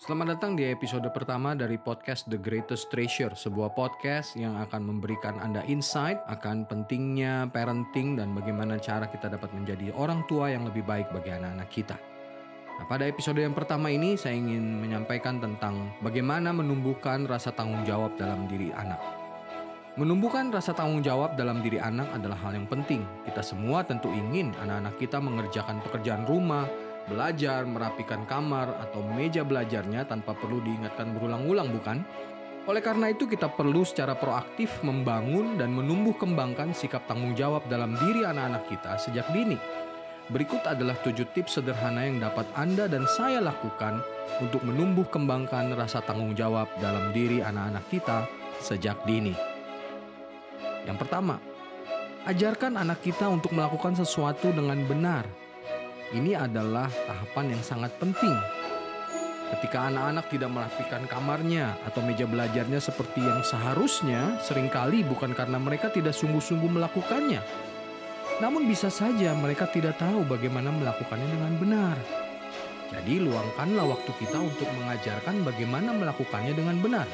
Selamat datang di episode pertama dari podcast The Greatest Treasure, sebuah podcast yang akan memberikan Anda insight akan pentingnya parenting dan bagaimana cara kita dapat menjadi orang tua yang lebih baik bagi anak-anak kita. Nah, pada episode yang pertama ini saya ingin menyampaikan tentang bagaimana menumbuhkan rasa tanggung jawab dalam diri anak. Menumbuhkan rasa tanggung jawab dalam diri anak adalah hal yang penting. Kita semua tentu ingin anak-anak kita mengerjakan pekerjaan rumah, belajar, merapikan kamar, atau meja belajarnya tanpa perlu diingatkan berulang-ulang, bukan? Oleh karena itu, kita perlu secara proaktif membangun dan menumbuh kembangkan sikap tanggung jawab dalam diri anak-anak kita sejak dini. Berikut adalah tujuh tips sederhana yang dapat Anda dan saya lakukan untuk menumbuh kembangkan rasa tanggung jawab dalam diri anak-anak kita sejak dini. Yang pertama, ajarkan anak kita untuk melakukan sesuatu dengan benar ini adalah tahapan yang sangat penting. Ketika anak-anak tidak merapikan kamarnya atau meja belajarnya seperti yang seharusnya, sering kali bukan karena mereka tidak sungguh-sungguh melakukannya. Namun bisa saja mereka tidak tahu bagaimana melakukannya dengan benar. Jadi luangkanlah waktu kita untuk mengajarkan bagaimana melakukannya dengan benar.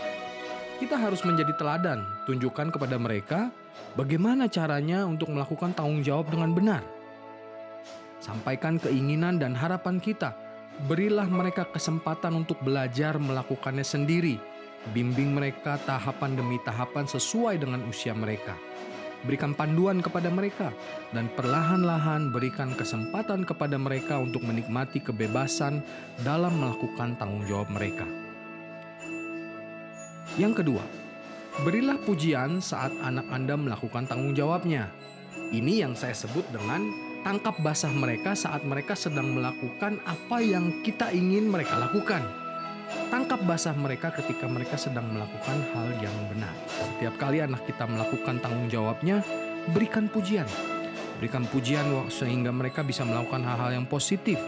Kita harus menjadi teladan, tunjukkan kepada mereka bagaimana caranya untuk melakukan tanggung jawab dengan benar. Sampaikan keinginan dan harapan kita. Berilah mereka kesempatan untuk belajar melakukannya sendiri. Bimbing mereka tahapan demi tahapan sesuai dengan usia mereka. Berikan panduan kepada mereka dan perlahan-lahan berikan kesempatan kepada mereka untuk menikmati kebebasan dalam melakukan tanggung jawab mereka. Yang kedua, berilah pujian saat anak Anda melakukan tanggung jawabnya. Ini yang saya sebut dengan tangkap basah mereka saat mereka sedang melakukan apa yang kita ingin mereka lakukan. Tangkap basah mereka ketika mereka sedang melakukan hal yang benar. Setiap kali anak kita melakukan tanggung jawabnya, berikan pujian. Berikan pujian sehingga mereka bisa melakukan hal-hal yang positif,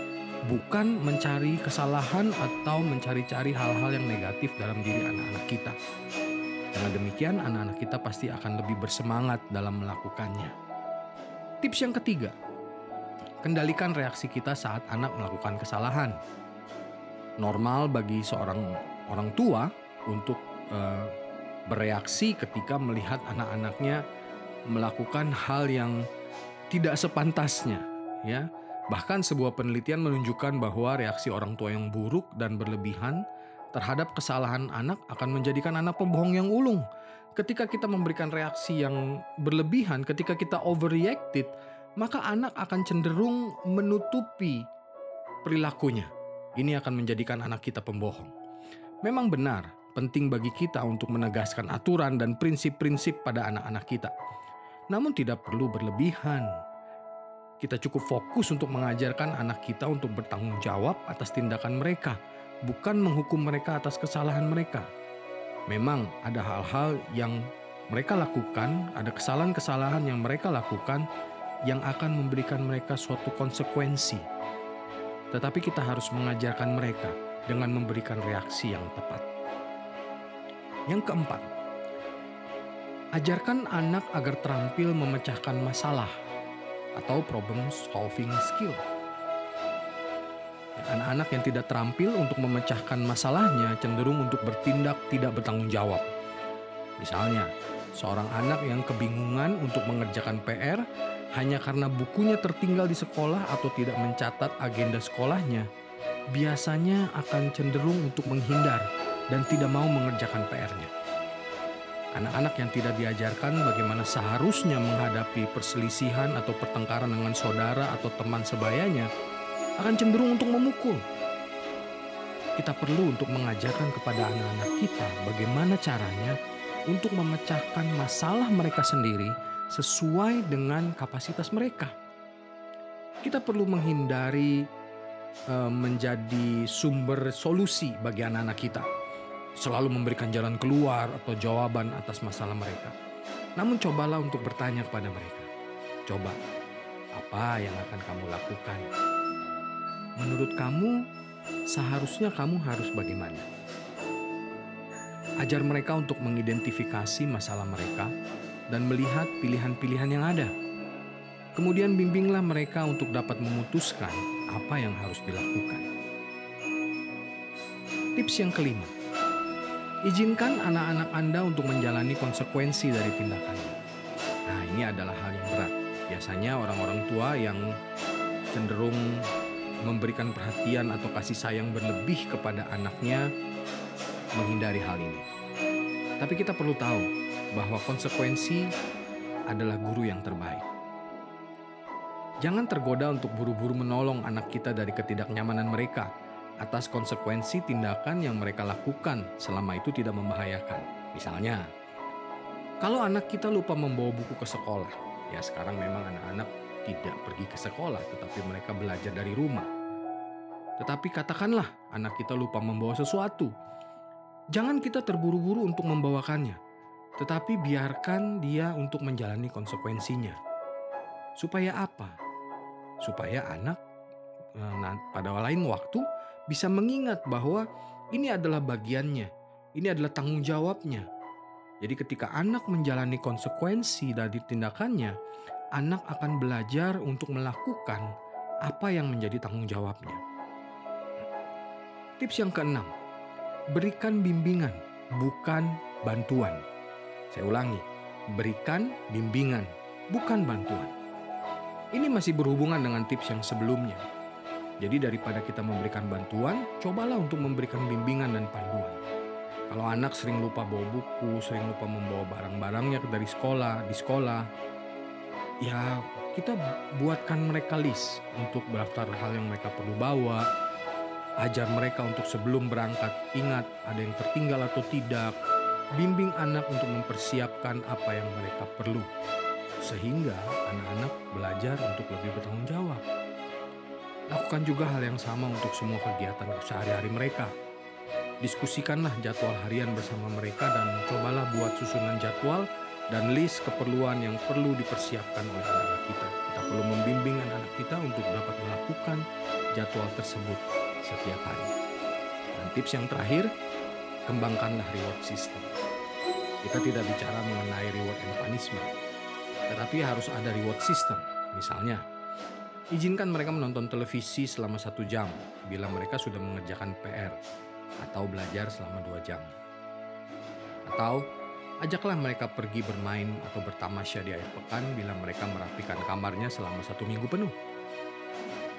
bukan mencari kesalahan atau mencari-cari hal-hal yang negatif dalam diri anak-anak kita. Dengan demikian, anak-anak kita pasti akan lebih bersemangat dalam melakukannya. Tips yang ketiga, kendalikan reaksi kita saat anak melakukan kesalahan. Normal bagi seorang orang tua untuk uh, bereaksi ketika melihat anak-anaknya melakukan hal yang tidak sepantasnya, ya. Bahkan sebuah penelitian menunjukkan bahwa reaksi orang tua yang buruk dan berlebihan terhadap kesalahan anak akan menjadikan anak pembohong yang ulung. Ketika kita memberikan reaksi yang berlebihan, ketika kita overreacted, maka anak akan cenderung menutupi perilakunya. Ini akan menjadikan anak kita pembohong. Memang benar, penting bagi kita untuk menegaskan aturan dan prinsip-prinsip pada anak-anak kita. Namun tidak perlu berlebihan. Kita cukup fokus untuk mengajarkan anak kita untuk bertanggung jawab atas tindakan mereka, bukan menghukum mereka atas kesalahan mereka. Memang ada hal-hal yang mereka lakukan, ada kesalahan-kesalahan yang mereka lakukan yang akan memberikan mereka suatu konsekuensi. Tetapi kita harus mengajarkan mereka dengan memberikan reaksi yang tepat. Yang keempat, ajarkan anak agar terampil memecahkan masalah atau problem solving skill. Anak-anak yang tidak terampil untuk memecahkan masalahnya cenderung untuk bertindak tidak bertanggung jawab. Misalnya, seorang anak yang kebingungan untuk mengerjakan PR hanya karena bukunya tertinggal di sekolah atau tidak mencatat agenda sekolahnya, biasanya akan cenderung untuk menghindar dan tidak mau mengerjakan PR-nya. Anak-anak yang tidak diajarkan bagaimana seharusnya menghadapi perselisihan atau pertengkaran dengan saudara atau teman sebayanya akan cenderung untuk memukul. Kita perlu untuk mengajarkan kepada anak-anak kita bagaimana caranya untuk memecahkan masalah mereka sendiri sesuai dengan kapasitas mereka. Kita perlu menghindari uh, menjadi sumber solusi bagi anak-anak kita, selalu memberikan jalan keluar atau jawaban atas masalah mereka. Namun, cobalah untuk bertanya kepada mereka: "Coba, apa yang akan kamu lakukan? Menurut kamu, seharusnya kamu harus bagaimana?" Ajar mereka untuk mengidentifikasi masalah mereka dan melihat pilihan-pilihan yang ada. Kemudian bimbinglah mereka untuk dapat memutuskan apa yang harus dilakukan. Tips yang kelima, izinkan anak-anak Anda untuk menjalani konsekuensi dari tindakannya. Nah, ini adalah hal yang berat. Biasanya orang-orang tua yang cenderung memberikan perhatian atau kasih sayang berlebih kepada anaknya menghindari hal ini. Tapi kita perlu tahu bahwa konsekuensi adalah guru yang terbaik. Jangan tergoda untuk buru-buru menolong anak kita dari ketidaknyamanan mereka atas konsekuensi tindakan yang mereka lakukan selama itu tidak membahayakan. Misalnya, kalau anak kita lupa membawa buku ke sekolah, ya sekarang memang anak-anak tidak pergi ke sekolah, tetapi mereka belajar dari rumah. Tetapi katakanlah anak kita lupa membawa sesuatu. Jangan kita terburu-buru untuk membawakannya, tetapi biarkan dia untuk menjalani konsekuensinya. Supaya apa? Supaya anak eh, pada lain waktu bisa mengingat bahwa ini adalah bagiannya, ini adalah tanggung jawabnya. Jadi ketika anak menjalani konsekuensi dari tindakannya, anak akan belajar untuk melakukan apa yang menjadi tanggung jawabnya. Tips yang keenam, berikan bimbingan, bukan bantuan. Saya ulangi, berikan bimbingan, bukan bantuan. Ini masih berhubungan dengan tips yang sebelumnya. Jadi daripada kita memberikan bantuan, cobalah untuk memberikan bimbingan dan panduan. Kalau anak sering lupa bawa buku, sering lupa membawa barang-barangnya dari sekolah, di sekolah, ya kita buatkan mereka list untuk daftar hal yang mereka perlu bawa, ajar mereka untuk sebelum berangkat ingat ada yang tertinggal atau tidak, bimbing anak untuk mempersiapkan apa yang mereka perlu, sehingga anak-anak belajar untuk lebih bertanggung jawab. Lakukan juga hal yang sama untuk semua kegiatan sehari-hari mereka. Diskusikanlah jadwal harian bersama mereka dan cobalah buat susunan jadwal dan list keperluan yang perlu dipersiapkan oleh anak-anak kita. Kita perlu membimbing anak-anak kita untuk dapat melakukan jadwal tersebut setiap hari. Dan tips yang terakhir, kembangkanlah reward system. Kita tidak bicara mengenai reward and punishment, tetapi harus ada reward system. Misalnya, izinkan mereka menonton televisi selama satu jam bila mereka sudah mengerjakan PR atau belajar selama dua jam. Atau Ajaklah mereka pergi bermain atau bertamasya di akhir pekan bila mereka merapikan kamarnya selama satu minggu penuh.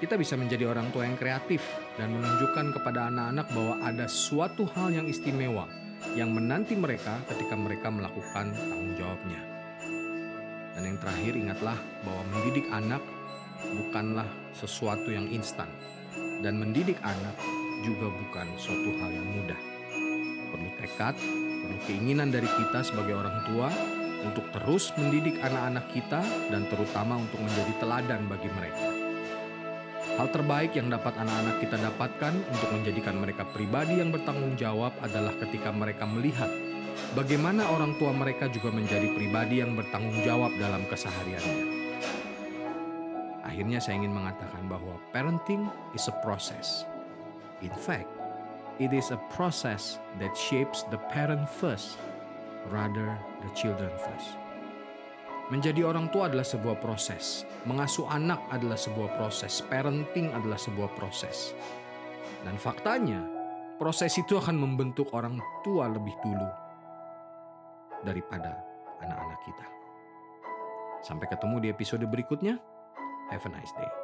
Kita bisa menjadi orang tua yang kreatif dan menunjukkan kepada anak-anak bahwa ada suatu hal yang istimewa yang menanti mereka ketika mereka melakukan tanggung jawabnya. Dan yang terakhir ingatlah bahwa mendidik anak bukanlah sesuatu yang instan dan mendidik anak juga bukan suatu hal yang mudah. Perlu tekad, perlu keinginan dari kita sebagai orang tua untuk terus mendidik anak-anak kita dan terutama untuk menjadi teladan bagi mereka. Hal terbaik yang dapat anak-anak kita dapatkan untuk menjadikan mereka pribadi yang bertanggung jawab adalah ketika mereka melihat bagaimana orang tua mereka juga menjadi pribadi yang bertanggung jawab dalam kesehariannya. Akhirnya saya ingin mengatakan bahwa parenting is a process. In fact, It is a process that shapes the parent first, rather the children first. Menjadi orang tua adalah sebuah proses. Mengasuh anak adalah sebuah proses. Parenting adalah sebuah proses. Dan faktanya, proses itu akan membentuk orang tua lebih dulu daripada anak-anak kita. Sampai ketemu di episode berikutnya. Have a nice day.